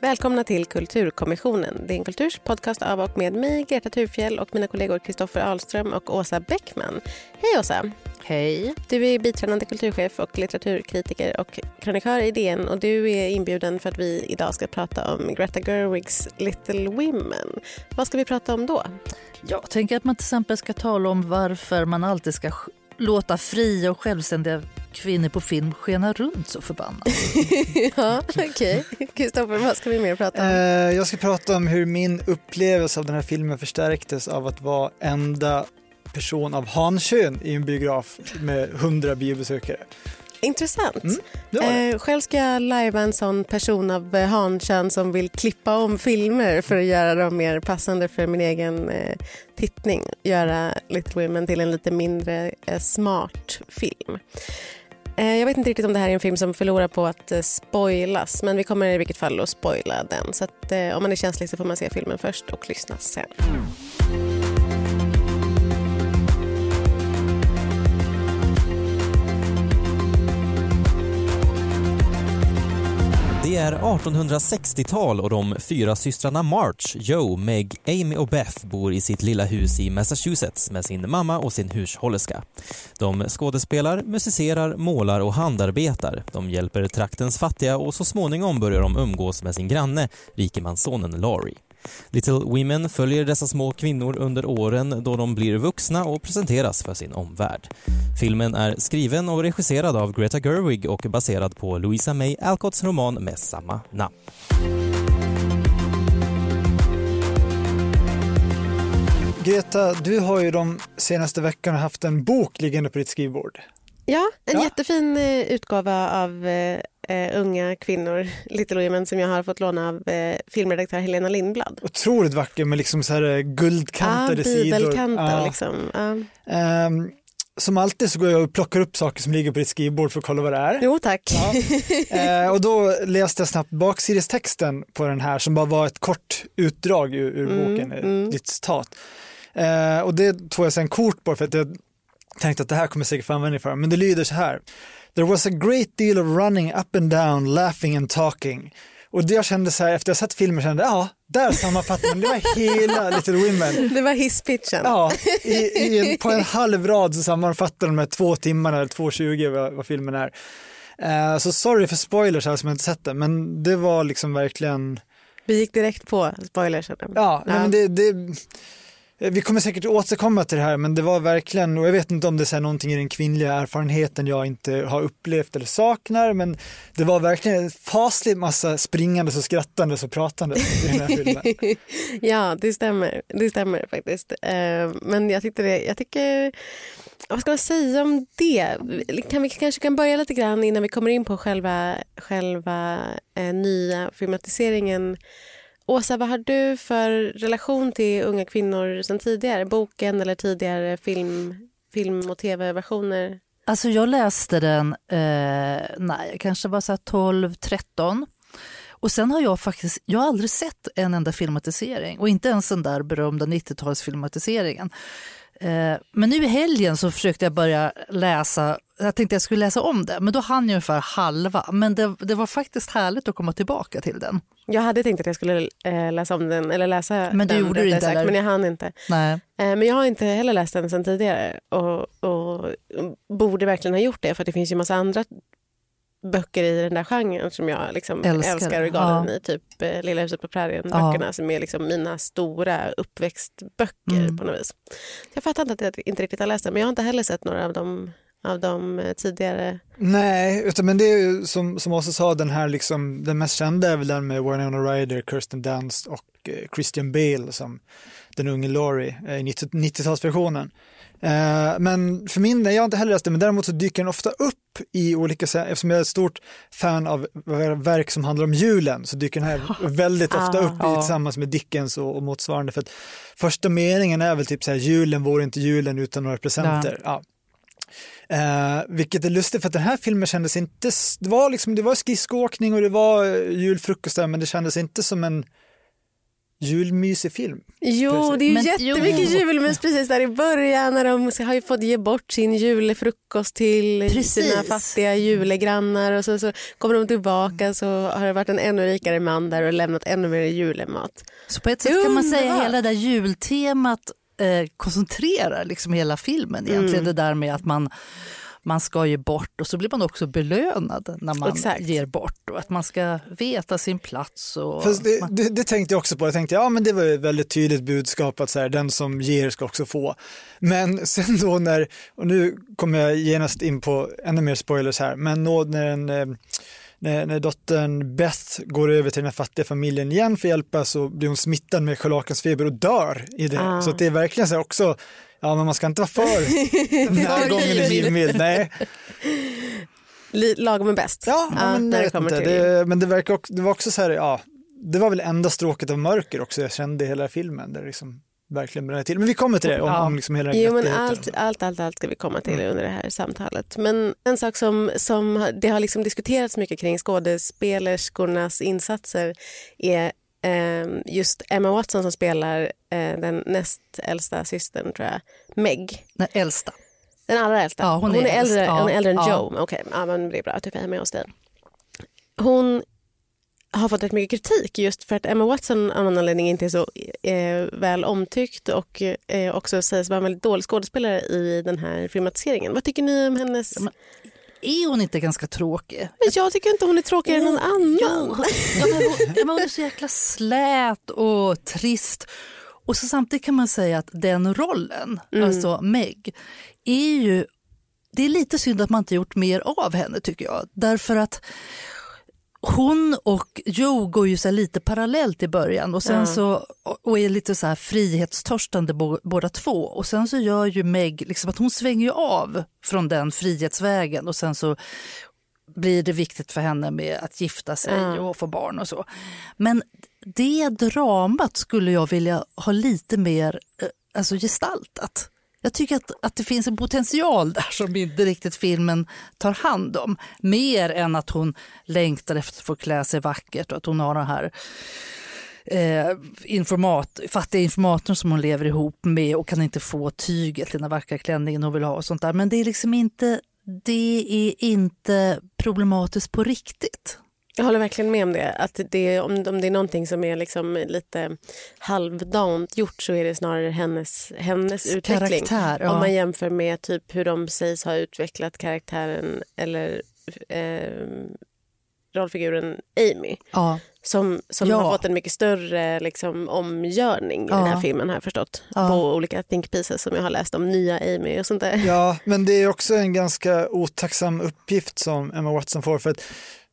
Välkomna till Kulturkommissionen. Det är en kulturs podcast av och med mig, Greta Thurfjell och mina kollegor Kristoffer Ahlström och Åsa Bäckman. Hej Åsa! Hej. Du är biträdande kulturchef och litteraturkritiker och krönikör i DN och du är inbjuden för att vi idag ska prata om Greta Gerwigs Little Women. Vad ska vi prata om då? Jag tänker att man till exempel ska tala om varför man alltid ska låta fria och självständiga kvinnor på film skena runt så förbannat. ja, okej. Okay. Kristoffer, vad ska vi mer prata om? Eh, jag ska prata om hur min upplevelse av den här filmen förstärktes av att vara enda person av hankön i en biograf med hundra biobesökare. Intressant. Mm. Eh, själv ska jag lajva en sån person av eh, hankön som vill klippa om filmer för att göra dem mer passande för min egen eh, tittning. Göra Little Women till en lite mindre eh, smart film. Eh, jag vet inte riktigt om det här är en film som förlorar på att eh, spoilas men vi kommer i vilket fall att spoila den. Så att, om man är känslig så får man se filmen först och lyssna sen. är 1860-tal och de fyra systrarna March, Joe, Meg, Amy och Beth bor i sitt lilla hus i Massachusetts med sin mamma och sin hushållerska. De skådespelar, musicerar, målar och handarbetar. De hjälper traktens fattiga och så småningom börjar de umgås med sin granne, rikemanssonen Laurie. Little Women följer dessa små kvinnor under åren då de blir vuxna och presenteras för sin omvärld. Filmen är skriven och regisserad av Greta Gerwig och baserad på Louisa May Alcotts roman med samma namn. Greta, du har ju de senaste veckorna haft en bok liggande på ditt skrivbord. Ja, en ja. jättefin eh, utgåva av eh, unga kvinnor, Little Women, som jag har fått låna av eh, filmredaktör Helena Lindblad. Otroligt vacker med liksom så här guldkantade ah, sidor. Ja. liksom. Ah. Um, som alltid så går jag och plockar upp saker som ligger på ditt skrivbord för att kolla vad det är. Jo tack. Ja. Eh, och då läste jag snabbt baksidestexten på den här som bara var ett kort utdrag ur, ur mm, boken, mm. ditt citat. Eh, och det tog jag sen kort på för att jag tänkte att det här kommer säkert få användning för. Men det lyder så här. There was a great deal of running up and down, laughing and talking. Och det jag kände så här efter jag sett filmen kände ja, där sammanfattar man, det var hela Little Women. Det var hisspitchen. Ja, i, i på en halv rad så sammanfattar de med två timmar eller 2.20 vad, vad filmen är. Uh, så sorry för spoilers här som jag inte sett den, men det var liksom verkligen vi gick direkt på spoilers. Ja, ja. Nej, men det, det, Eh, vi kommer säkert återkomma till det här men det var verkligen, och jag vet inte om det är någonting i den kvinnliga erfarenheten jag inte har upplevt eller saknar men det var verkligen en faslig massa springandes och skrattandes och pratandes i den här filmen. ja, det stämmer. Det stämmer faktiskt. Eh, men jag, tyckte det, jag tycker, vad ska man säga om det? Kan vi kanske kan börja lite grann innan vi kommer in på själva, själva eh, nya filmatiseringen Åsa, vad har du för relation till unga kvinnor sen tidigare? Boken eller tidigare film, film och tv-versioner? Alltså jag läste den, eh, nej, jag kanske var 12-13. Och sen har jag faktiskt, jag har aldrig sett en enda filmatisering och inte ens den där berömda 90-talsfilmatiseringen. Eh, men nu i helgen så försökte jag börja läsa, jag tänkte jag skulle läsa om det, men då hann jag ungefär halva. Men det, det var faktiskt härligt att komma tillbaka till den. Jag hade tänkt att jag skulle äh, läsa om den, eller läsa men du den, gjorde det inte, sagt, men jag hann inte. Nej. Äh, men jag har inte heller läst den sen tidigare och, och, borde verkligen ha gjort det för det finns ju massa andra böcker i den där genren som jag liksom älskar, älskar och galen ja. i. Typ eh, Lilla huset på prärien-böckerna ja. som är liksom mina stora uppväxtböcker mm. på något vis. Jag fattar inte att jag inte riktigt har läst den men jag har inte heller sett några av dem av de eh, tidigare? Nej, utan, men det är ju som, som också sa den här liksom, den mest kända är väl den med Winona Ryder, Kirsten Dunst och eh, Christian Bale som den unge Laurie i 90-talsversionen. Eh, men för min del, jag har inte heller läst det, men däremot så dyker den ofta upp i olika, eftersom jag är ett stort fan av verk som handlar om julen, så dyker den här väldigt ofta upp i, tillsammans med Dickens och, och motsvarande. För att första meningen är väl typ så här, julen vore inte julen utan några presenter. Ja. Eh, vilket är lustigt för att den här filmen kändes inte, det var liksom, det var skridskoåkning och det var julfrukost där men det kändes inte som en julmysig film. Jo, det är ju Men- jättemycket jo. julmys precis där i början när de har ju fått ge bort sin julfrukost till Precis. sina fattiga julegrannar och så, så kommer de tillbaka så har det varit en ännu rikare man där och lämnat ännu mer julemat. Så på ett sätt kan man säga hela det där jultemat eh, koncentrerar liksom hela filmen egentligen. Det där med att man, man ska ge bort och så blir man också belönad när man Exakt. ger bort och att man ska veta sin plats. Och det, man, det, det tänkte jag också på. Jag tänkte, ja men det var ett väldigt tydligt budskap att så här, den som ger ska också få. Men sen då när, och nu kommer jag genast in på ännu mer spoilers här, men då när, en, eh, när, när dottern Beth går över till den här fattiga familjen igen för att hjälpa så blir hon smittad med scharlakansfeber och dör i det. Ah. Så att det är verkligen så här också, ja men man ska inte vara för närgången och givmild. Nej. Lagom är bäst. Ja, Ja, men, jag det vet inte. Det, men det, verkar också, det var också så här, ja, det var väl enda stråket av mörker också jag kände i hela filmen. Där liksom verkligen brände till. Men vi kommer till det, om, Ja. om liksom hela Jo men allt, allt, allt, allt ska vi komma till Mm. under det här samtalet. Men en sak som, som det har liksom diskuterats mycket kring skådespelerskornas insatser är just Emma Watson som spelar eh, den näst äldsta systern tror jag, Meg. den äldsta. Den allra äldsta. Ja, hon är äldst. äldre, Ja, hon är äldre än ja. Joe. Okej, ja, men det är bra att du är med hos dig. Hon har fått rätt mycket kritik just för att Emma Watson av någon anledning inte är så eh, väl omtyckt och eh, också sägs vara en väldigt dålig skådespelare i den här filmatiseringen. Vad tycker ni om hennes... Ja, Är hon inte ganska tråkig? Men jag tycker inte hon är tråkigare än någon annan. Jo, ja, men hon, ja, men hon är så jäkla slät och trist. Och så samtidigt kan man säga att den rollen, alltså Meg, är ju... Det är lite synd att man inte gjort mer av henne tycker jag. Därför att hon och Joe går ju så lite parallellt i början och, sen så, och är lite så här frihetstörstande bo, båda två. Och sen så gör ju Meg liksom att hon svänger ju av från den frihetsvägen och sen så blir det viktigt för henne med att gifta sig Ja. och få barn och så. Men det dramat skulle jag vilja ha lite mer eh, alltså gestaltat. Jag tycker att, att det finns en potential där som inte riktigt filmen tar hand om. Mer än att hon längtar efter att få klä sig vackert och att hon har den här eh, informat, fattiga informatorn som hon lever ihop med och kan inte få tyget till den vackra klänningen hon vill ha och sånt där. Men det är liksom inte, det är inte problematiskt på riktigt. Jag håller verkligen med om det. Att det om, om det är någonting som är liksom lite halvdant gjort så är det snarare hennes, hennes utveckling. Karaktär, ja. Om man jämför med typ hur de sägs ha utvecklat karaktären eller eh, rollfiguren Amy Ja, som, som Ja. har fått en mycket större liksom, omgörning i Ja. den här filmen har jag förstått. På olika think pieces som jag har läst om nya Amy och sånt där. Ja, men det är också en ganska otacksam uppgift som Emma Watson får. För att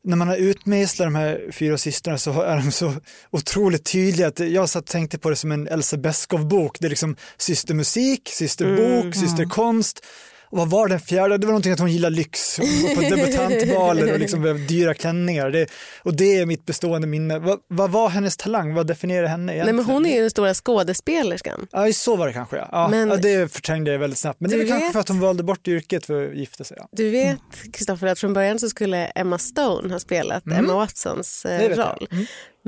när man har utmejslat de här fyra systrarna så är de så otroligt tydliga. Att jag satt och tänkte på det som en Elsa Beskow-bok. Det är liksom systermusik, systerbok, systerkonst. Och vad var den fjärde? Det var någonting att hon gillar lyx. Hon var på debutantbaler och liksom behövde dyra klänningar. Det, och det är mitt bestående minne. Vad, vad var hennes talang? Vad definierar henne Nej, egentligen? men hon är ju den stora skådespelerskan. Ja, så var det kanske. Ja, ja, Men- ja det förträngde jag väldigt snabbt. Men det är kanske för att hon valde bort yrket för att gifta sig. Ja. Du vet, Kristoffer, att från början så skulle Emma Stone ha spelat Emma Watsons eh, roll.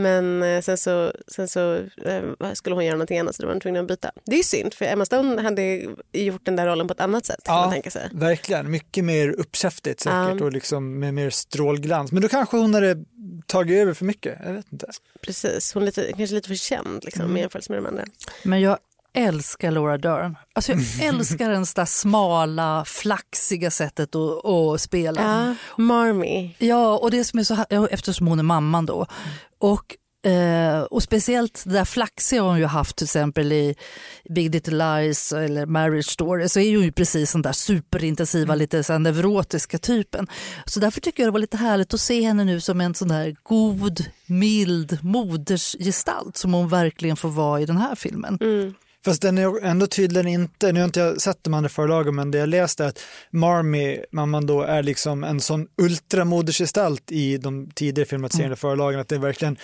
Men eh, sen så, sen så eh, skulle hon göra någonting annat så då var hon tvungen att byta. Det är ju synd för Emma Stone hade gjort den där rollen på ett annat sätt Ja. man tänka sig. Verkligen, mycket mer uppkäftigt säkert Ja. och liksom med mer strålglans. Men då kanske hon hade tagit över för mycket, jag vet inte. Precis, hon är lite, kanske lite för känd liksom, Mm. i jämförelse med de andra. men jag älskar Laura Dern. Alltså jag älskar den där smala, flaxiga sättet att, att spela. Ja, Marmy. Ja, och det som är så här, eftersom hon är mamman då. Och, eh, och speciellt det där flaxiga hon ju haft till exempel i Big Little Lies eller Marriage Story så är hon ju precis den där superintensiva, lite så här neurotiska typen. Så därför tycker jag det var lite härligt att se henne nu som en sån där god, mild modersgestalt som hon verkligen får vara i den här filmen. Mm. Fast den är ändå tydligen inte, nu har inte jag sett de andra förlagen, men det jag läste är att Marmy, mamman då, är liksom en sån ultramodersgestalt i de tidigare filmatiserade förlagen, att det är verkligen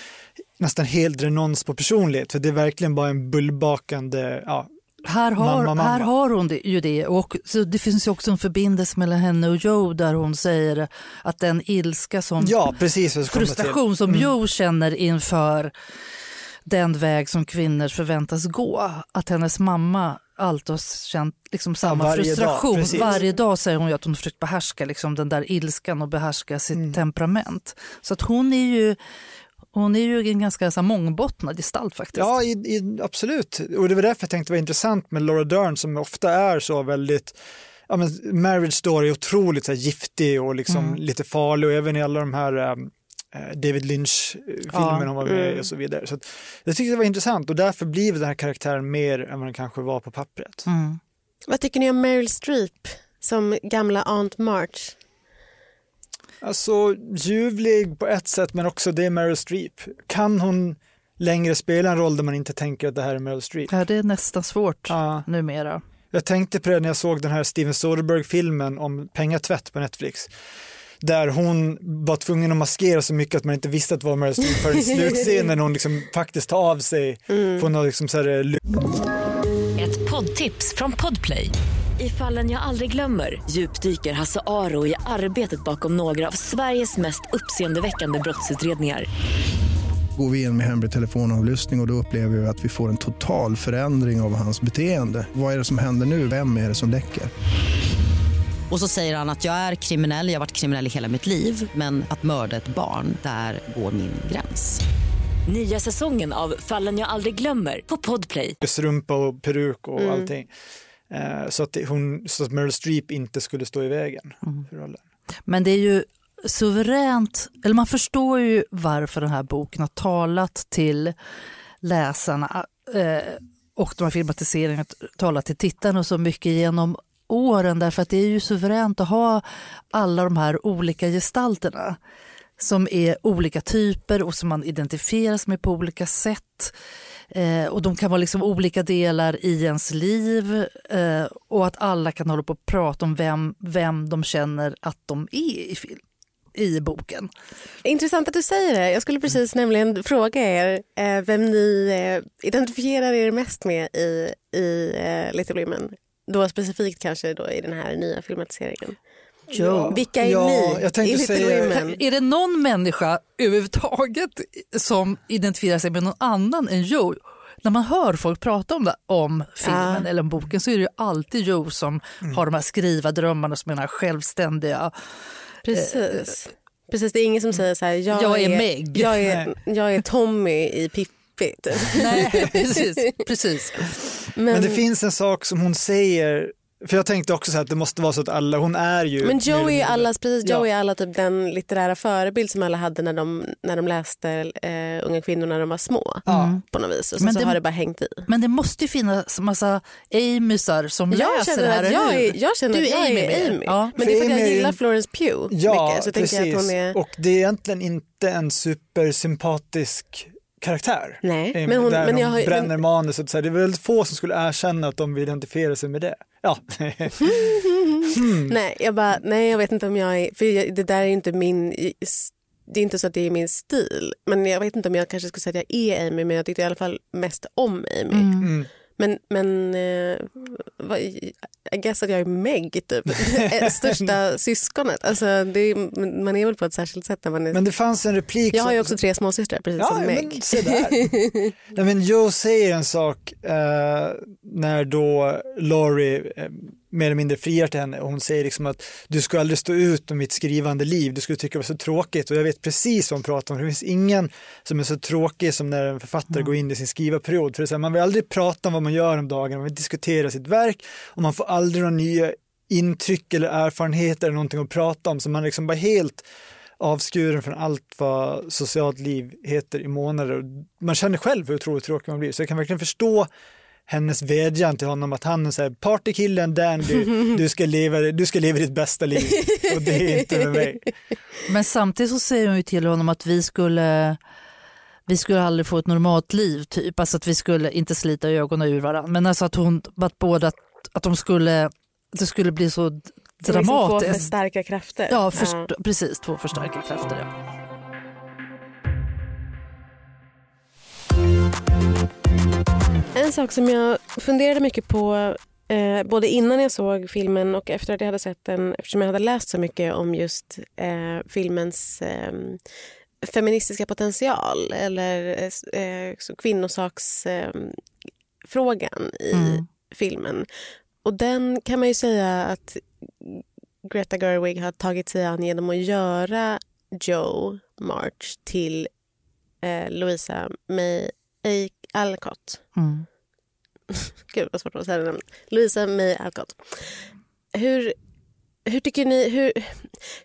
nästan helt renons på personlighet, för det är verkligen bara en bullbakande, ja, Här har, Mamma, mamma. Här har hon det, ju det. Och så det finns ju också en förbindelse mellan henne och Joe där hon säger att den ilska som ja precis frustration som Joe känner inför den väg som kvinnor förväntas gå. Att hennes mamma alltid har känt liksom samma varje dag, frustration. precis. varje dag säger hon att hon försökt behärska liksom den där ilskan och behärska sitt Mm. temperament. Så att hon är ju, hon är ju en ganska så här, mångbottnad gestalt faktiskt. Ja, i, i, absolut. Och det var därför jag tänkte det var intressant med Laura Dern som ofta är så väldigt Ja, men Marriage Story är otroligt så här, giftig och liksom Mm. lite farlig och även i alla de här um, David Lynch-filmerna Ja, hon var med i mm. och så vidare. Så att, jag tyckte det var intressant och därför blir den här karaktären mer än vad den kanske var på pappret. Mm. Vad tycker ni om Meryl Streep som gamla Aunt March? Alltså ljuvlig på ett sätt men också det är Meryl Streep. Kan hon längre spela en roll där man inte tänker att det här är Meryl Streep? Ja, det är nästan svårt Ja. numera. Jag tänkte på det när jag såg den här Steven Soderbergh-filmen om pengatvätt på Netflix. Där hon var tvungen att maskera så mycket att man inte visste att det var Meryl Streep förrän i slutscenen när hon liksom faktiskt tar av sig. Mm. Får något liksom så här, ly- Ett poddtips från Podplay. I fallen jag aldrig glömmer djupdyker Hasse Aro i arbetet bakom några av Sveriges mest uppseendeväckande brottsutredningar. Går vi in med hemlig telefonavlyssning och, och då upplever vi att vi får en total förändring av hans beteende. Vad är det som händer nu? Vem är det som läcker? Och så säger han att jag är kriminell, jag har varit kriminell i hela mitt liv men att mörda ett barn, där går min gräns. Nya säsongen av Fallen jag aldrig glömmer på Podplay. strumpa och peruk och Mm. allting. Eh, så, att hon, så att Meryl Streep inte skulle stå i vägen för rollen. Men det är ju suveränt, eller man förstår ju varför den här boken har talat till läsarna eh, och de här filmatiseringarna talat till tittarna så mycket genom åren därför att det är ju suveränt att ha alla de här olika gestalterna som är olika typer och som man identifieras med på olika sätt. Eh, och de kan vara liksom olika delar i ens liv eh, och att alla kan hålla på och prata om vem, vem de känner att de är i, film, i boken. Intressant att du säger det. Jag skulle precis nämligen fråga er eh, vem ni eh, identifierar er mest med i, i eh, Little Women. Då specifikt kanske då i den här nya filmatiseringen. Ja, Vilka är ja, ni jag tänkte säga- Women? Är det någon människa överhuvudtaget som identifierar sig med någon annan än Joe? När man hör folk prata om, det, om filmen Ja. eller om boken så är det ju alltid Joe som har de här skriva-drömmarna som är den här självständiga. Precis. Precis, det är ingen som säger så här, jag, Jag är Meg. Jag är, jag är Tommy i Pippi. Nej, precis. precis. Men, Men det finns en sak som hon säger, för jag tänkte också så här att det måste vara så att alla, hon är ju... men mer eller Joe är allas, precis, Ja. Joe är alla typ den litterära förebild som alla hade när de, när de läste eh, Unga kvinnor när de var små. Ja. På något vis. Och Men så det- har det bara hängt i. Men det måste ju finnas massa Amysar som Jag läser det känner här att jag är, jag känner Du att är jag Amy är mer. Amy. Ja. Men det är för att jag Amy gillar en- Florence Pugh Ja, mycket. Så precis. jag att hon är... Och det är egentligen inte en supersympatisk karaktär. Nej, men hon- där men de jag har bränner men- manuset. Så här, det är väldigt få som skulle erkänna att de vill identifiera sig med det. Ja, Nej, jag bara, nej jag vet inte om jag är, för jag, det där är inte min, det är inte så att det är min stil. Men jag vet inte om jag kanske skulle säga att jag är Amy, men jag tyckte i alla fall mest om Amy. mm. Men, men eh, vad, I guess att jag är Meg, typ. Eh, Största syskonet. Alltså, det är, man är väl på ett särskilt sätt när man är... Men det fanns en replik jag har ju också tre småsystrar, precis Ja, som ja, Meg. men se där. Nej, men Joe säger en sak eh, när då Laurie eh, mer eller mindre friar till henne och hon säger liksom att du ska aldrig stå ut med mitt skrivande liv, du skulle tycka det var så tråkigt och jag vet precis vad hon pratar om. Det finns ingen som är så tråkig som när en författare går in i sin skrivarperiod. För det är här, man vill aldrig prata om vad man gör om dagen, man vill diskutera sitt verk och man får aldrig några nya intryck eller erfarenheter eller någonting att prata om så man är liksom bara helt avskuren från allt vad socialt liv heter i månader. Man känner själv hur otroligt tråkig man blir. Så jag kan verkligen förstå hennes vädjan till honom att han är så här, partykillen Dandy, du ska, leva, du ska leva ditt bästa liv och det är inte med mig. Men samtidigt så säger hon ju till honom att vi skulle vi skulle aldrig få ett normalt liv, typ. Alltså att vi skulle inte slita ögonen ur varandra. Men alltså att hon, att båda, att de skulle, det skulle bli så är liksom två för dramatiskt. starka krafter. Ja, först, precis. Två för starka krafter. Ja. En sak som jag funderade mycket på eh, både innan jag såg filmen och efter att jag hade sett den eftersom jag hade läst så mycket om just eh, filmens eh, feministiska potential eller eh, kvinnosaksfrågan eh, i Mm. filmen. Och den kan man ju säga att Greta Gerwig har tagit sig an genom att göra Joe March till eh, Louisa May Alcott. Mm. Gud vad svårt att säga namnet. Louisa May Alcott. Hur, hur, tycker ni, hur,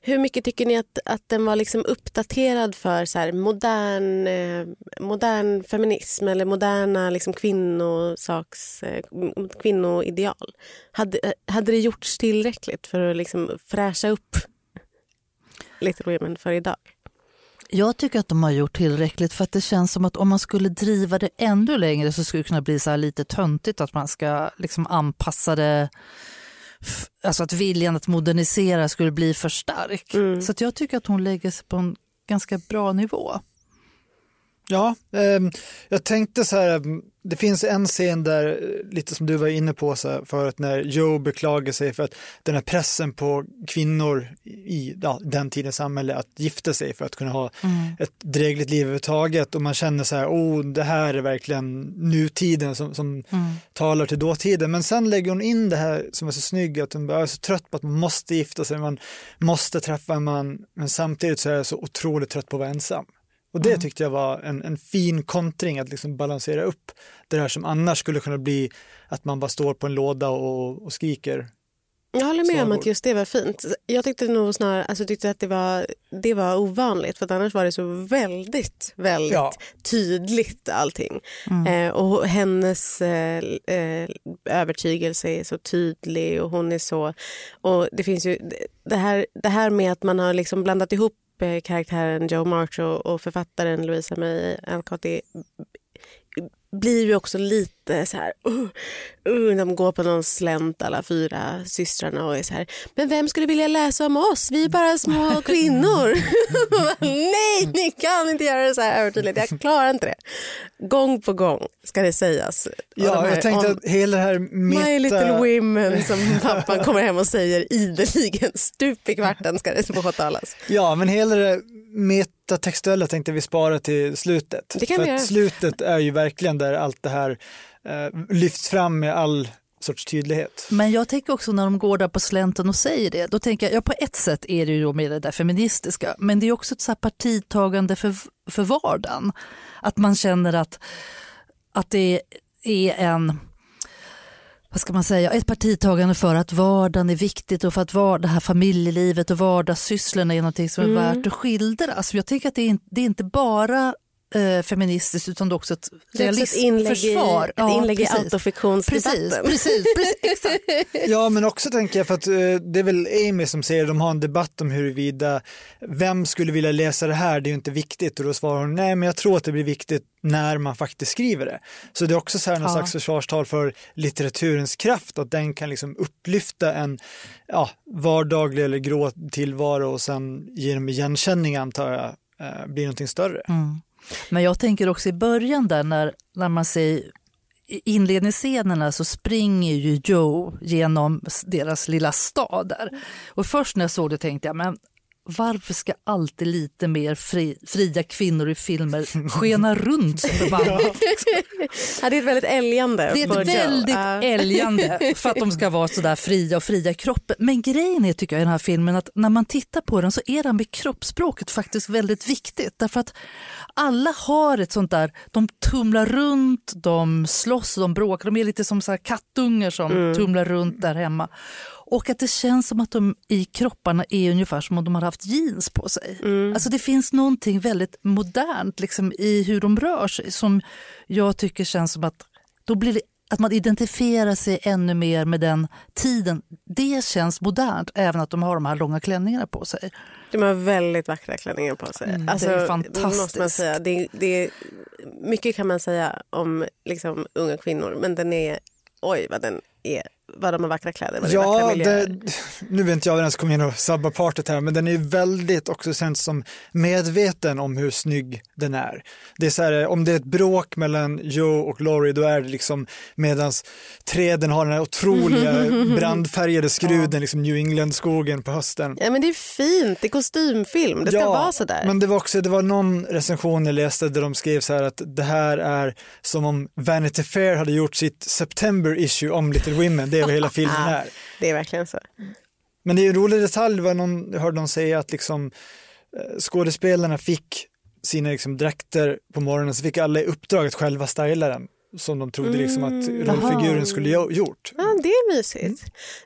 hur mycket tycker ni att, att den var liksom uppdaterad för så här modern, eh, modern feminism eller moderna liksom kvinnosaks, eh, kvinnoideal? Hade, hade det gjorts tillräckligt för att liksom fräscha upp Little Women för idag? Jag tycker att de har gjort tillräckligt för att det känns som att om man skulle driva det ännu längre så skulle det kunna bli så här lite töntigt att man ska liksom anpassa det Alltså att viljan att modernisera skulle bli för stark. Mm. Så jag tycker att hon lägger sig på en ganska bra nivå. Ja, ehm, jag tänkte så här, ehm, det finns en scen där, eh, lite som du var inne på så här, förut, när Joe beklagar sig för att den här pressen på kvinnor i ja, den tidens samhälle att gifta sig för att kunna ha ett drägligt liv överhuvudtaget och man känner så här, oh, det här är verkligen nutiden som, som talar till dåtiden. Men sen lägger hon in det här som är så snygg, att hon bara är så trött på att man måste gifta sig, man måste träffa en man, men samtidigt så är jag så otroligt trött på att vara ensam. Och det tyckte jag var en, en fin kontring att liksom balansera upp det där som annars skulle kunna bli att man bara står på en låda och, och skriker. Jag håller med om att just det var fint. Jag tyckte nog snarare alltså, tyckte att det var, det var ovanligt för att annars var det så väldigt, väldigt Ja. tydligt allting. Eh, och hennes eh, eh, övertygelse är så tydlig och hon är så... Och det finns ju det här, det här med att man har liksom blandat ihop eh, karaktären Joe March och, och författaren Louisa May Alcott blir ju också lite så här... Uh, uh, de går på någon slänt alla fyra systrarna och är så här... Men vem skulle vilja läsa om oss? Vi är bara små kvinnor. Nej, ni kan inte göra det så här övertydligt. Jag klarar inte det. Gång på gång ska det sägas. Och de Ja, här- jag tänkte om att hela det här meta... My little women som pappan kommer hem och säger ideligen. Stup i kvarten ska det påtalas. Ja, men hela det metatextuella tänkte vi spara till slutet. Det kan För vi göra. slutet är ju verkligen där allt det här eh, lyfts fram med all sorts tydlighet. Men jag tänker också när de går där på slänten och säger det, då tänker jag, ja på ett sätt är det ju då med det där feministiska, men det är också ett så här partitagande för, för vardagen. Att man känner att, att det är en, vad ska man säga, ett partitagande för att vardagen är viktigt och för att var, det här familjelivet och vardagssysslorna är någonting som är Mm. värt att skildra. Alltså jag tänker att det är, det är inte bara eh, feministiskt utan det är också ett ett realismförsvar. ett Ja, inlägg i precis. autofiktionsdebatten. Precis, precis, precis exakt. Ja, men också tänker jag för att eh, det är väl Amy som säger, de har en debatt om huruvida vem skulle vilja läsa det här, det är ju inte viktigt och då svarar hon, nej men jag tror att det blir viktigt när man faktiskt skriver det. Så det är också så här någon Ja. slags försvarstal för litteraturens kraft, att den kan liksom upplyfta en ja, vardaglig eller grå tillvaro och sen genom igenkänning antar jag eh, blir någonting större. Men jag tänker också i början där när, när man säger i inledningsscenerna så springer ju Joe genom deras lilla stad där. Och först när jag såg det tänkte jag, men varför ska alltid lite mer fri, fria kvinnor i filmer skena runt förbannat? Ja, det är ett väldigt älgande. Det är ett väldigt älgande för att de ska vara så där fria och fria i kroppen. Men grejen är tycker jag i den här filmen att när man tittar på den så är den med kroppsspråket faktiskt väldigt viktigt. Därför att alla har ett sånt där, de tumlar runt, de slåss, de bråkar, de är lite som så här kattungar som tumlar runt där hemma. Och att det känns som att de i kropparna är ungefär som om de har haft jeans på sig. Alltså det finns någonting väldigt modernt liksom, i hur de rör sig som jag tycker känns som att då blir det att man identifierar sig ännu mer med den tiden. Det känns modernt, även att de har de här långa klänningarna på sig. De har väldigt vackra klänningar på sig. Mm, det alltså, är fantastiskt. Måste man säga. Det, det, mycket kan man säga om liksom, unga kvinnor men den är, oj vad den är vad de har vackra kläder, vad det är vackra Ja, miljöer. det, nu vet inte jag ens komma in och sabba partyt här, men den är väldigt också känns som medveten om hur snygg den är. Det är så här, om det är ett bråk mellan Joe och Laurie, då är det liksom medans träden har den här otroliga brandfärgade skruden, liksom New England-skogen på hösten. Ja men det är fint, det är kostymfilm, det ska vara sådär. Men det var också, det var någon recension jag läste där de skrev så här att det här är som om Vanity Fair hade gjort sitt September issue om Little Women, det är vad hela filmen är. Det är verkligen så. Men det är en rolig detalj, det var någon, jag hörde någon säga att liksom, eh, skådespelarna fick sina liksom, dräkter på morgonen, så fick alla i uppdrag att själva styla den. Som de trodde liksom att Mm. rollfiguren skulle ha gjort. Ja, det är mysigt. Mm.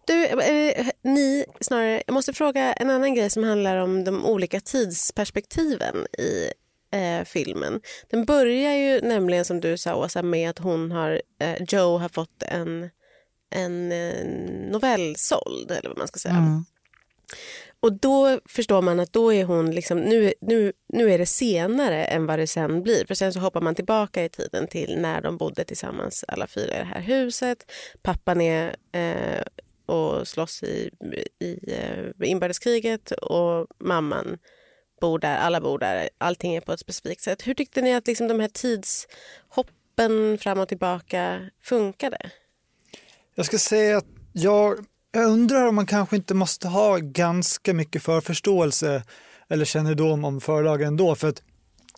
Du, eh, ni, snarare, jag måste fråga en annan grej som handlar om de olika tidsperspektiven i eh, filmen. Den börjar ju nämligen som du sa Åsa med att hon har, eh, Joe har fått en, en eh, novell såld eller vad man ska säga. Mm. Och då förstår man att då är hon liksom, nu, nu, nu är det senare än vad det sen blir. För sen så hoppar man tillbaka i tiden till när de bodde tillsammans alla fyra i det här huset. Pappan är eh, och slåss i, i eh, inbördeskriget och mamman bor där, alla bor där, allting är på ett specifikt sätt. Hur tyckte ni att liksom de här tidshoppen fram och tillbaka funkade? Jag ska säga att jag, jag undrar om man kanske inte måste ha ganska mycket förförståelse eller kännedom om förlagen ändå. För att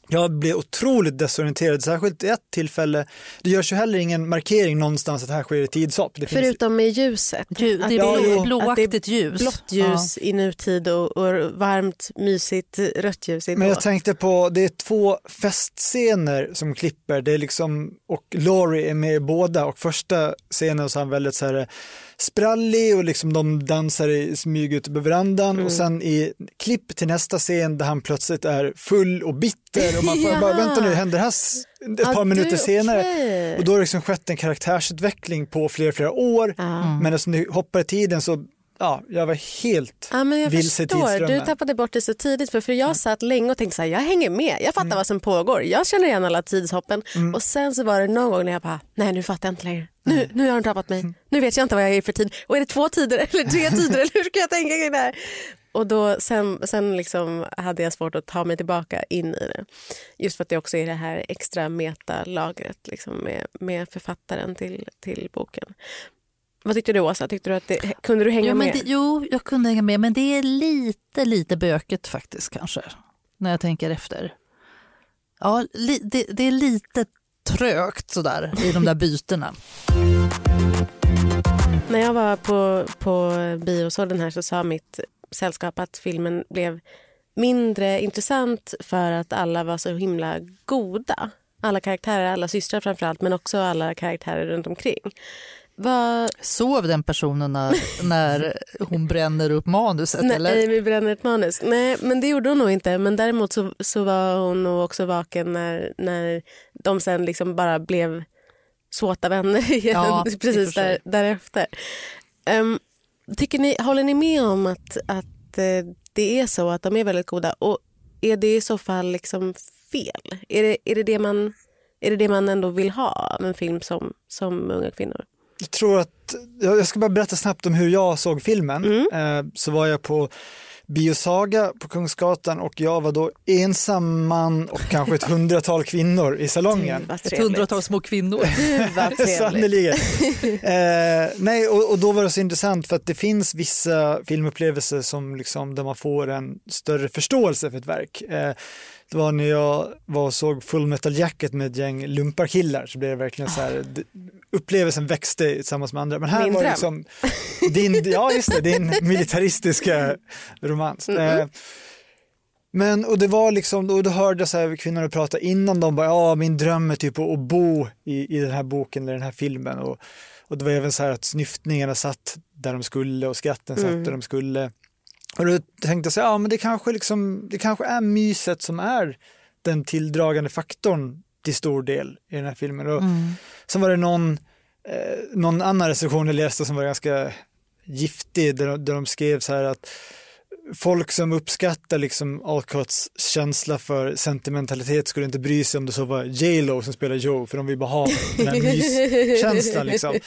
jag blev otroligt desorienterad, särskilt i ett tillfälle. Det görs ju heller ingen markering någonstans att här sker ett tidshopp. Det finns, Förutom med ljuset. Ljus, Att det Ja, är jo. blå, blåaktigt det ljus. Blått ljus i nutid och, och varmt, mysigt rött ljus i Men jag tänkte på, det är två festscener som klipper, det är liksom, och Laurie är med i båda och första scenen så är han väldigt så här sprallig och liksom de dansar i smyg ute på verandan Mm. och sen i klipp till nästa scen där han plötsligt är full och bitter och man får Ja. bara, vänta nu, händer det här ett Ja, par minuter du, senare? okej. Och då har det liksom skett en karaktärsutveckling på flera, flera år, Ja. men eftersom det hoppar i tiden så, ja, jag var helt Ja, men jag vilse förstår. Du tappade bort det så tidigt. För, för Jag satt länge och tänkte så här, jag hänger med. Jag fattar vad som pågår. Jag känner igen alla tidshoppen. Och sen så var det någon gång när jag bara, nej nu fattar jag inte längre. Nu, nu har de tappat mig. Nu vet jag inte vad jag är för tid. Och är det två tider eller tre tider eller hur ska jag tänka kring det här? Och då, sen sen liksom hade jag svårt att ta mig tillbaka in i det. Just för att det också är det här extra metalagret liksom med, med författaren till, till boken. Vad tyckte du Åsa? Tyckte du att det, kunde du hänga Jo, med? det, jo, jag kunde hänga med, men det är lite, lite böket faktiskt kanske, när jag tänker efter. Ja, li, det, det är lite trögt sådär i de där bytena. När jag var på, på bio och såg den här så sa mitt sällskap att filmen blev mindre intressant för att alla var så himla goda. Alla karaktärer, alla systrar framförallt, men också alla karaktärer runt omkring. Vad, Sov den personen när, när hon bränner upp manuset? nej, eller? vi bränner ett manus. Nej, men det gjorde hon nog inte. Men däremot så, så var hon nog också vaken när, när de sen liksom bara blev såta vänner igen. Ja, precis där, därefter. Um, tycker ni, håller ni med om att, att eh, det är så att de är väldigt goda? Och är det i så fall liksom fel? Är det, är det, det, man, är det det man ändå vill ha av en film som, som unga kvinnor? Jag tror att, jag ska bara berätta snabbt om hur jag såg filmen. Mm. Eh, så var jag på Biosaga på Kungsgatan och jag var då ensam man och kanske ett hundratal kvinnor i salongen. Ett hundratal små kvinnor. Sannerligen. eh, nej, och, och då var det så intressant för att det finns vissa filmupplevelser som liksom, där man får en större förståelse för ett verk. Eh, det var när jag var och såg Full Metal Jacket med ett gäng lumparkillar så blev det verkligen så här, d- upplevelsen växte tillsammans med andra. Men här Min var det liksom, din, ja just det, din militaristiska romans. Eh, men och det var liksom, och då hörde jag så här kvinnorna prata innan de bara, ja min dröm är typ att bo i, i den här boken eller den här filmen och, och det var även så här att snyftningarna satt där de skulle och skratten satt där de skulle. Och då tänkte jag så här, ja men det kanske liksom, det kanske är myset som är den tilldragande faktorn till stor del i den här filmen. Och Sen var det någon, eh, någon annan recension jag läste som var ganska giftig där, de- där de skrev så här att folk som uppskattar liksom Alcotts känsla för sentimentalitet skulle inte bry sig om det så var J Lo som spelar Joe för de vill bara ha den här myskänslan liksom.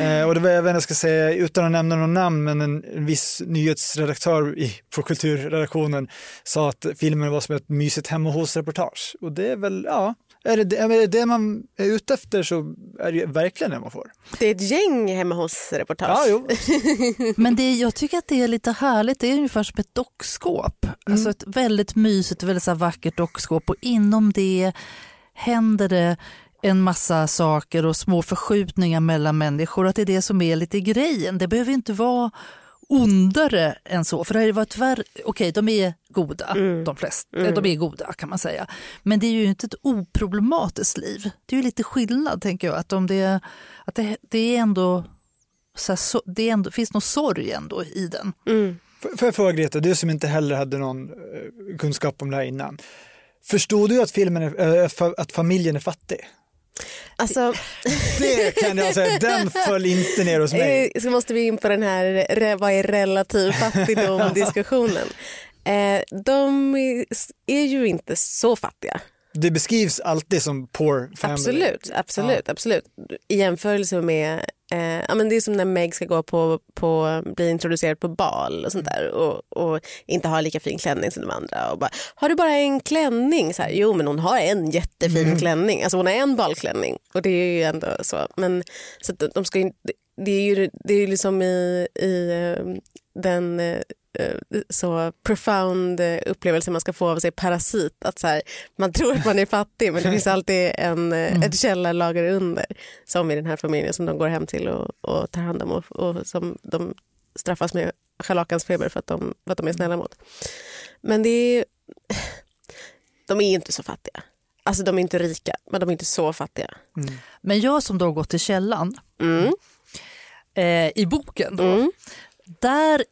Eh, och det var även, jag ska säga, utan att nämna någon namn, men en, en viss nyhetsredaktör i, på kulturredaktionen sa att filmen var som ett mysigt hemma hos-reportage. Och det är väl, ja, är det, är det det man är ute efter så är det verkligen det man får. Det är ett gäng hemma hos-reportage. Ja, jo. Men det, jag tycker att det är lite härligt, det är ungefär som ett dockskåp. Alltså ett väldigt mysigt, väldigt så vackert dockskåp och inom det händer det en massa saker och små förskjutningar mellan människor. Att det är det som är lite grejen. Det behöver inte vara ondare än så. För det har ju varit värre. Okej, de är goda, de flesta. eh, De är goda kan man säga. Men det är ju inte ett oproblematiskt liv. Det är ju lite skillnad tänker jag. Att, om det, att det, det är ändå så här, så, det är ändå, finns någon sorg ändå i den. Mm. Får jag fråga Greta, du som inte heller hade någon eh, kunskap om det här innan. Förstod du att, filmen är, eh, att familjen är fattig? Alltså, Det kan jag säga, den föll inte ner hos mig. eh, så måste vi in på den här vad är relativ fattigdom-diskussionen. Eh, de är- ju inte så fattiga. Det beskrivs alltid som poor family. Absolut, absolut, absolut. I jämförelse med, eh, ja, men det är som när Meg ska gå på, på bli introducerad på bal och sånt där och, och inte ha lika fin klänning som de andra. Och bara, har du bara en klänning? Så här, jo men hon har en jättefin klänning, alltså hon har en balklänning och det är ju ändå så. Men så de ska ju, det är ju det är liksom i, i eh, den eh, så profound eh, upplevelse man ska få av sig parasit. Att så här, man tror att man är fattig men det finns alltid en, eh, ett källarlager under. Som i den här familjen som de går hem till och, och tar hand om och, och som de straffas med scharlakansfeber för att de, för att de är snälla mot. Men det är, de är inte så fattiga. Alltså de är inte rika men de är inte så fattiga. Men jag som då gått till källan Mm. eh, i boken då, Mm. där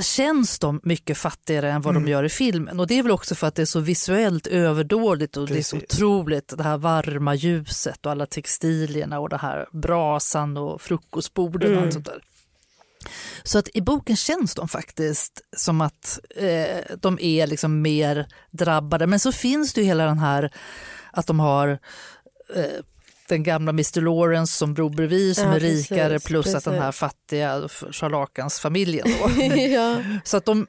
känns de mycket fattigare än vad de gör i filmen. Och det är väl också för att det är så visuellt överdådigt och det är så Precis. otroligt det här varma ljuset och alla textilierna och det här brasan och frukostborden och allt sånt där. Så att i boken känns de faktiskt som att eh, de är liksom mer drabbade. Men så finns det ju hela den här att de har eh, den gamla Mr Lawrence som bor bredvid som Ja, är rikare precis, plus att den här precis. fattiga charlakansfamiljen då. ja, så att de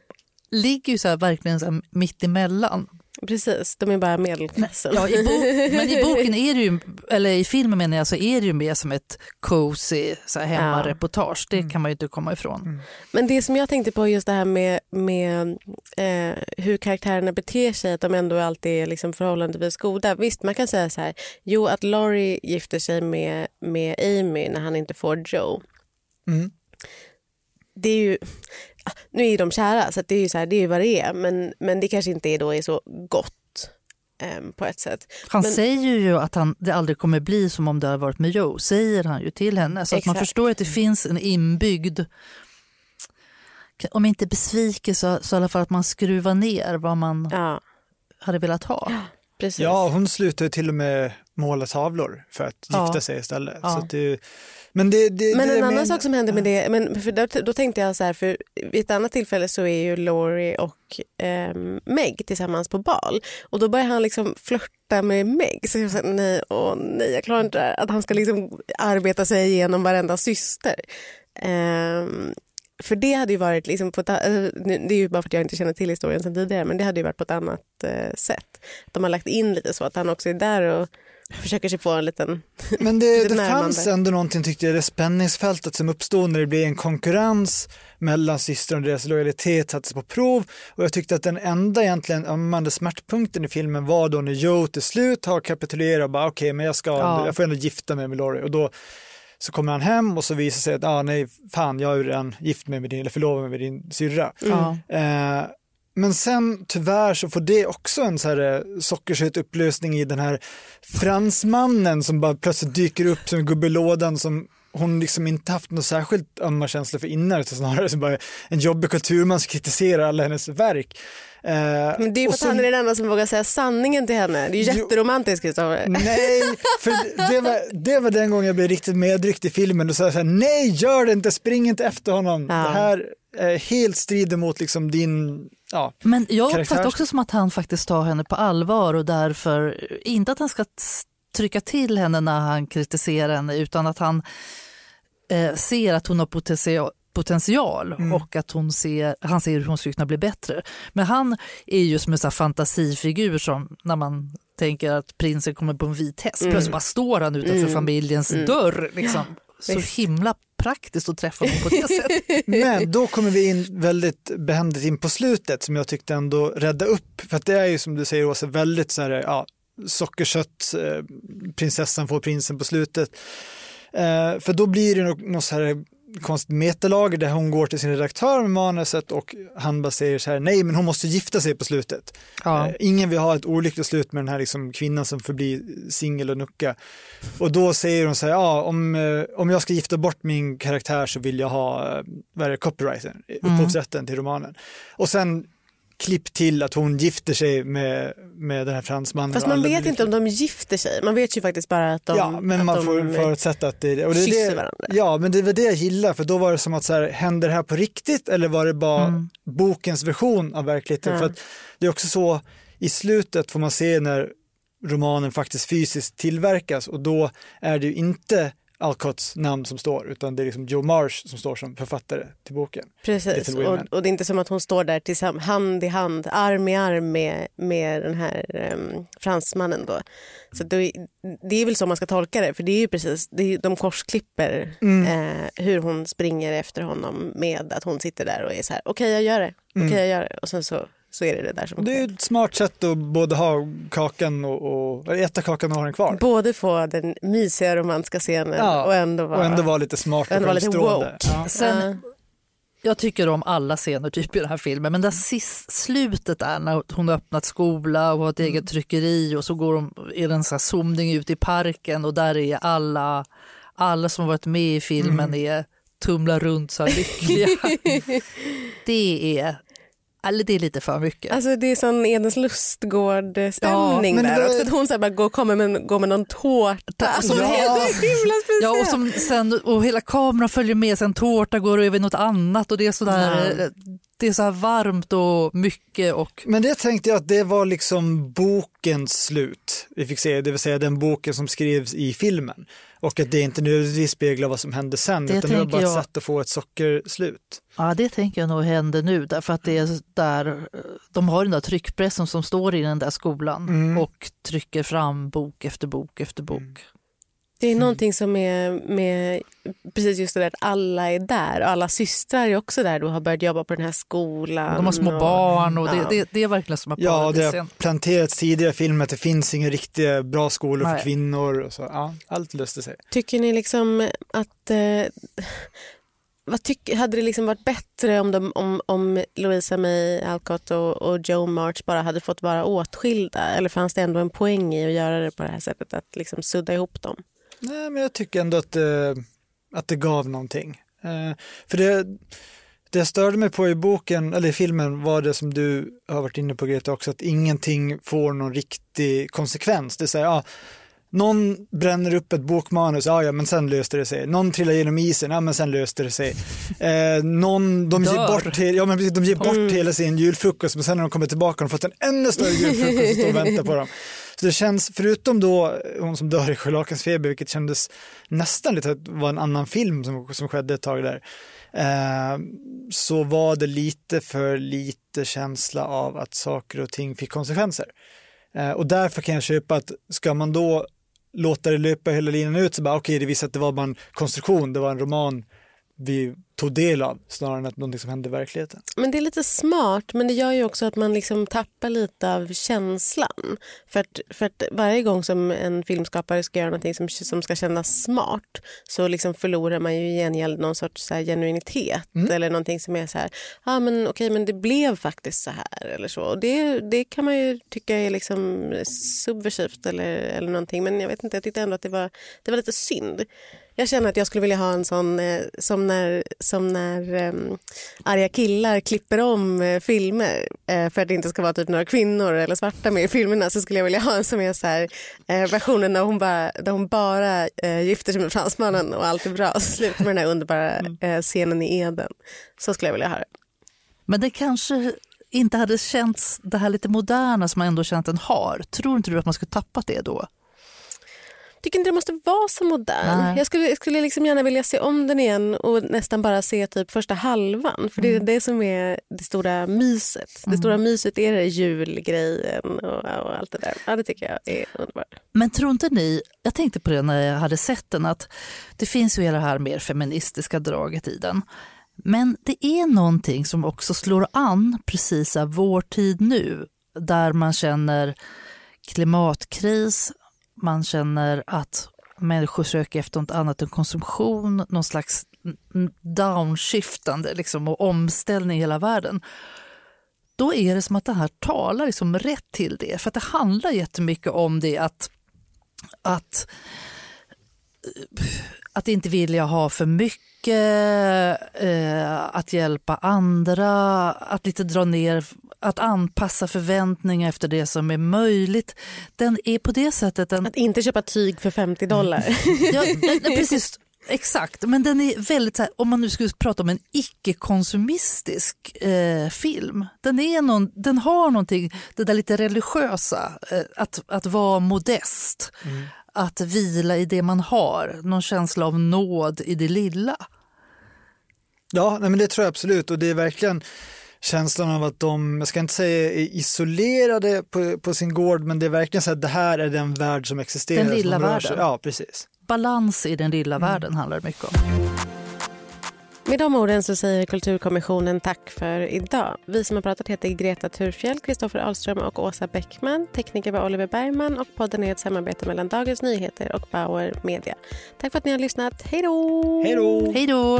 ligger ju så här verkligen så här mitt emellan. Precis. De är bara medelklassen. Ja, i bo- men i boken är det ju, eller i filmen menar jag, så är det ju mer som ett cozy så här hemmareportage. Det kan man ju inte komma ifrån. Men det som jag tänkte på just det här med, med eh, hur karaktärerna beter sig, att de ändå alltid är liksom förhållandevis goda. Visst, man kan säga så här, jo att Laurie gifter sig med, med Amy när han inte får Joe. Mm. Det är ju, nu är de kära så det är ju så här, det är ju vad det är, men, men det kanske inte är, då är så gott eh, på ett sätt. Han Men- säger ju att han, det aldrig kommer bli som om det hade varit med Joe, säger han ju till henne. Så att man Exakt. förstår att det finns en inbyggd, om inte besvikelse så i alla fall att man skruvar ner vad man Ja, hade velat ha. Precis. Ja, hon slutar till och med måla tavlor för att Ja. gifta sig istället. Ja. Så att det, men det, det, Men det en annan menar- sak som hände med det, men för då, då tänkte jag så här, för vid ett annat tillfälle så är ju Laurie och ehm, Meg tillsammans på bal och då börjar han liksom flörta med Meg. Så jag sa nej, åh nej, jag klarar inte det här. Att han ska liksom arbeta sig igenom varenda syster. Ehm, för det hade ju varit, liksom på ett, eh, det är ju bara för att jag inte känner till historien sedan tidigare, men det hade ju varit på ett annat eh, sätt. De har lagt in lite så att han också är där och försöker sig på en liten... Men det, det fanns ändå någonting tyckte jag, det spänningsfältet som uppstod när det blev en konkurrens mellan systrarna och deras lojalitet sattes på prov. Och jag tyckte att den enda egentligen ömmande smärtpunkten i filmen var då när Joe till slut har kapitulerat och bara okej, men jag ska, Ja. jag får ändå gifta mig med Laurie. Och då så kommer han hem och så visar sig att ah, nej, fan, jag ju redan gift mig med din, eller förlovat mig med din syrra. Ja. Eh, men sen tyvärr så får det också en så här eh, sockersöt upplösning i den här fransmannen som bara plötsligt dyker upp som en gubbe i lådan som hon liksom inte haft något särskilt ömma känslor för innan utan snarare som bara en jobbig kulturman som kritiserar alla hennes verk. Eh, Men det är ju och för att han är den enda som vågar säga sanningen till henne. Det är ju jätteromantiskt Kristoffer. Nej, för det var, det var den gången jag blev riktigt medryckt i filmen. Då sa så här, nej gör det inte, spring inte efter honom. Ja. Det här eh, helt strider mot liksom din, ja, Men jag uppfattar också som att han faktiskt tar henne på allvar och därför, inte att han ska trycka till henne när han kritiserar henne utan att han eh, ser att hon har potential, potential Mm. och att hon ser, han ser hur hon skulle kunna bli bättre. Men han är ju som en sån fantasifigur som när man tänker att prinsen kommer på en vit häst, Mm. plötsligt bara står han utanför Mm. familjens Mm. dörr. Liksom. Så himla praktiskt att träffa honom på det sättet. Men då kommer vi in väldigt behändigt in på slutet som jag tyckte ändå rädda upp. För att det är ju som du säger Åsa, väldigt så här, ja, sockerkött, eh, prinsessan får prinsen på slutet. Eh, för då blir det något, något så här konstigt metalager där hon går till sin redaktör med manuset och han bara säger så här, nej men hon måste gifta sig på slutet. Ja. Eh, ingen vill ha ett olyckligt slut med den här liksom, kvinnan som förblir singel och nucka. Och då säger hon så här, ja om, eh, om jag ska gifta bort min karaktär så vill jag ha, eh, vad är det, copyrighten, upphovsrätten till romanen. Och sen klipp till att hon gifter sig med, med den här fransmannen. Fast man vet inte om de gifter sig. Man vet ju faktiskt bara att de, ja, men att man får förutsätta att det är det. Och det, är kysser det varandra. Ja, men det var det jag gillade, för då var det som att så här, hände det här på riktigt eller var det bara Mm. bokens version av verkligheten? Ja. För att det är också så, i slutet får man se när romanen faktiskt fysiskt tillverkas och då är det ju inte Alcotts namn som står, utan det är liksom Joe Marsh som står som författare till boken. Precis, och, och det är inte som att hon står där hand i hand, arm i arm med, med den här um, fransmannen. Då. Så det, det är väl så man ska tolka det, för det är ju precis, det är, de korsklipper Mm. eh, hur hon springer efter honom med att hon sitter där och är så här, okej jag gör det, okej jag gör det. Och sen så, så är det det där som Och det är ett smart sätt att både ha kakan och, och äta kakan och ha den kvar. Både få den mysiga romantiska scenen Ja, och ändå vara, Och ändå vara lite smart och lite självstrående. woke. Ja. Sen, Ja. Jag tycker om alla scener typ i den här filmen, men det sist, slutet där när hon har öppnat skola och har ett eget tryckeri och så går de, är det en sån här zoomning ut i parken och där är alla, alla som har varit med i filmen är tumlar runt så här lyckliga. det är, eller det är lite för mycket. Alltså det är sån Edens lustgård-stämning Ja, men där det- också. Att hon så bara går, kommer med, går med någon tårta. Som Ja. helt. Ja, och, som sen, och hela kameran följer med, sen tårta går över i något annat och det är sådär, Ja. Det är så här varmt och mycket och Men det tänkte jag att det var liksom bokens slut. Vi fick se, det vill säga den boken som skrevs i filmen. Och att det inte nödvändigtvis speglar vad som hände sen, Det utan det var bara ett jag. sätt att få ett sockerslut. Ja, det tänker jag nog händer nu därför att det är där, de har den där tryckpressen som står i den där skolan Mm. och trycker fram bok efter bok efter bok. Det är någonting som är med precis just det där att alla är där och alla systrar är också där och har börjat jobba på den här skolan. De har små och, barn och det, Ja. det, det är verkligen som att Ja, det har planterats tidigare i filmen att det finns inga riktiga bra skolor Nej. för kvinnor. Och så. Ja, allt löste sig. Tycker ni liksom att... Eh, vad tyck, hade det liksom varit bättre om, de, om, om Louisa May Alcott och, och Joe March bara hade fått vara åtskilda? Eller fanns det ändå en poäng i att göra det på det här sättet, att liksom sudda ihop dem? Nej, men jag tycker ändå att, eh, att det gav någonting. Eh, för det, det jag störde mig på i boken, eller i filmen, var det som du har varit inne på Greta också, att ingenting får någon riktig konsekvens. Det säger, ja, någon bränner upp ett bokmanus, ja, ja men sen löste det sig. Någon trillar genom isen, ja men sen löste det sig. Eh, någon, de ger bort, he- ja, men precis, de ger bort hela sin julfrukost, men sen när de kommer tillbaka har de fått en ännu större julfrukost och väntar på dem. Så det känns, förutom då eh, hon som dör i Scharlakensfeber, vilket kändes nästan lite att var en annan film som, som skedde ett tag där, eh, så var det lite för lite känsla av att saker och ting fick konsekvenser. Eh, och därför kan jag köpa att ska man då låta det löpa hela linan ut så bara okej, det visar att det var bara en konstruktion, det var en roman vi tog del av snarare än att någonting som hände i verkligheten. Men det är lite smart, men det gör ju också att man liksom tappar lite av känslan. För att, för att varje gång som en filmskapare ska göra någonting som, som ska kännas smart så liksom förlorar man ju i gengäld någon sorts så genuinitet eller någonting som är så här, ja ah, men okej men det blev faktiskt så här eller så. Och det, det kan man ju tycka är liksom subversivt eller, eller någonting men jag vet inte, jag tyckte ändå att det var, det var lite synd. Jag känner att jag skulle vilja ha en sån eh, som när, som när um, arga killar klipper om eh, filmer eh, för att det inte ska vara typ några kvinnor eller svarta med i filmerna så skulle jag vilja ha en som är så här, eh, versionen där hon bara, där hon bara eh, gifter sig med fransmannen och allt är bra slutar med den här underbara eh, scenen i Eden. Så skulle jag vilja ha det. Men det kanske inte hade känts det här lite moderna som man ändå känt den har. Tror inte du att man skulle tappat det då? Tycker inte det måste vara så modern. Nej. Jag skulle, jag skulle liksom gärna vilja se om den igen och nästan bara se typ första halvan. För det är det som är det stora myset. Det stora myset är det julgrejen och, och allt det där. Ja, det tycker jag är underbart. Men tror inte ni, jag tänkte på det när jag hade sett den, att det finns ju hela det här mer feministiska draget i den. Men det är någonting som också slår an precis av vår tid nu, där man känner klimatkris, man känner att människor söker efter något annat än konsumtion, någon slags downshiftande liksom, och omställning i hela världen. Då är det som att det här talar liksom rätt till det, för att det handlar jättemycket om det att, att eh, att inte vilja ha för mycket, eh, att hjälpa andra, att lite dra ner, att anpassa förväntningar efter det som är möjligt. Den är på det sättet en... Att inte köpa tyg för 50 dollar. Ja, den- precis, exakt, men den är väldigt, så här, om man nu skulle prata om en icke-konsumistisk eh, film, den, är någon, den har någonting, det där lite religiösa, eh, att, att vara modest, att vila i det man har, någon känsla av nåd i det lilla. Ja, nej, men det tror jag absolut och det är verkligen känslan av att de, jag ska inte säga är isolerade på, på sin gård, men det är verkligen så att det här är den värld som existerar. Den lilla världen. Ja, precis. Balans i den lilla världen handlar det mycket om. Med de orden så säger Kulturkommissionen tack för idag. Vi som har pratat heter Greta Thurfjell, Kristoffer Ahlström och Åsa Bäckman. Tekniker var Oliver Bergman och podden är ett samarbete mellan Dagens Nyheter och Bauer Media. Tack för att ni har lyssnat. Hej då! Hej då! Hej då!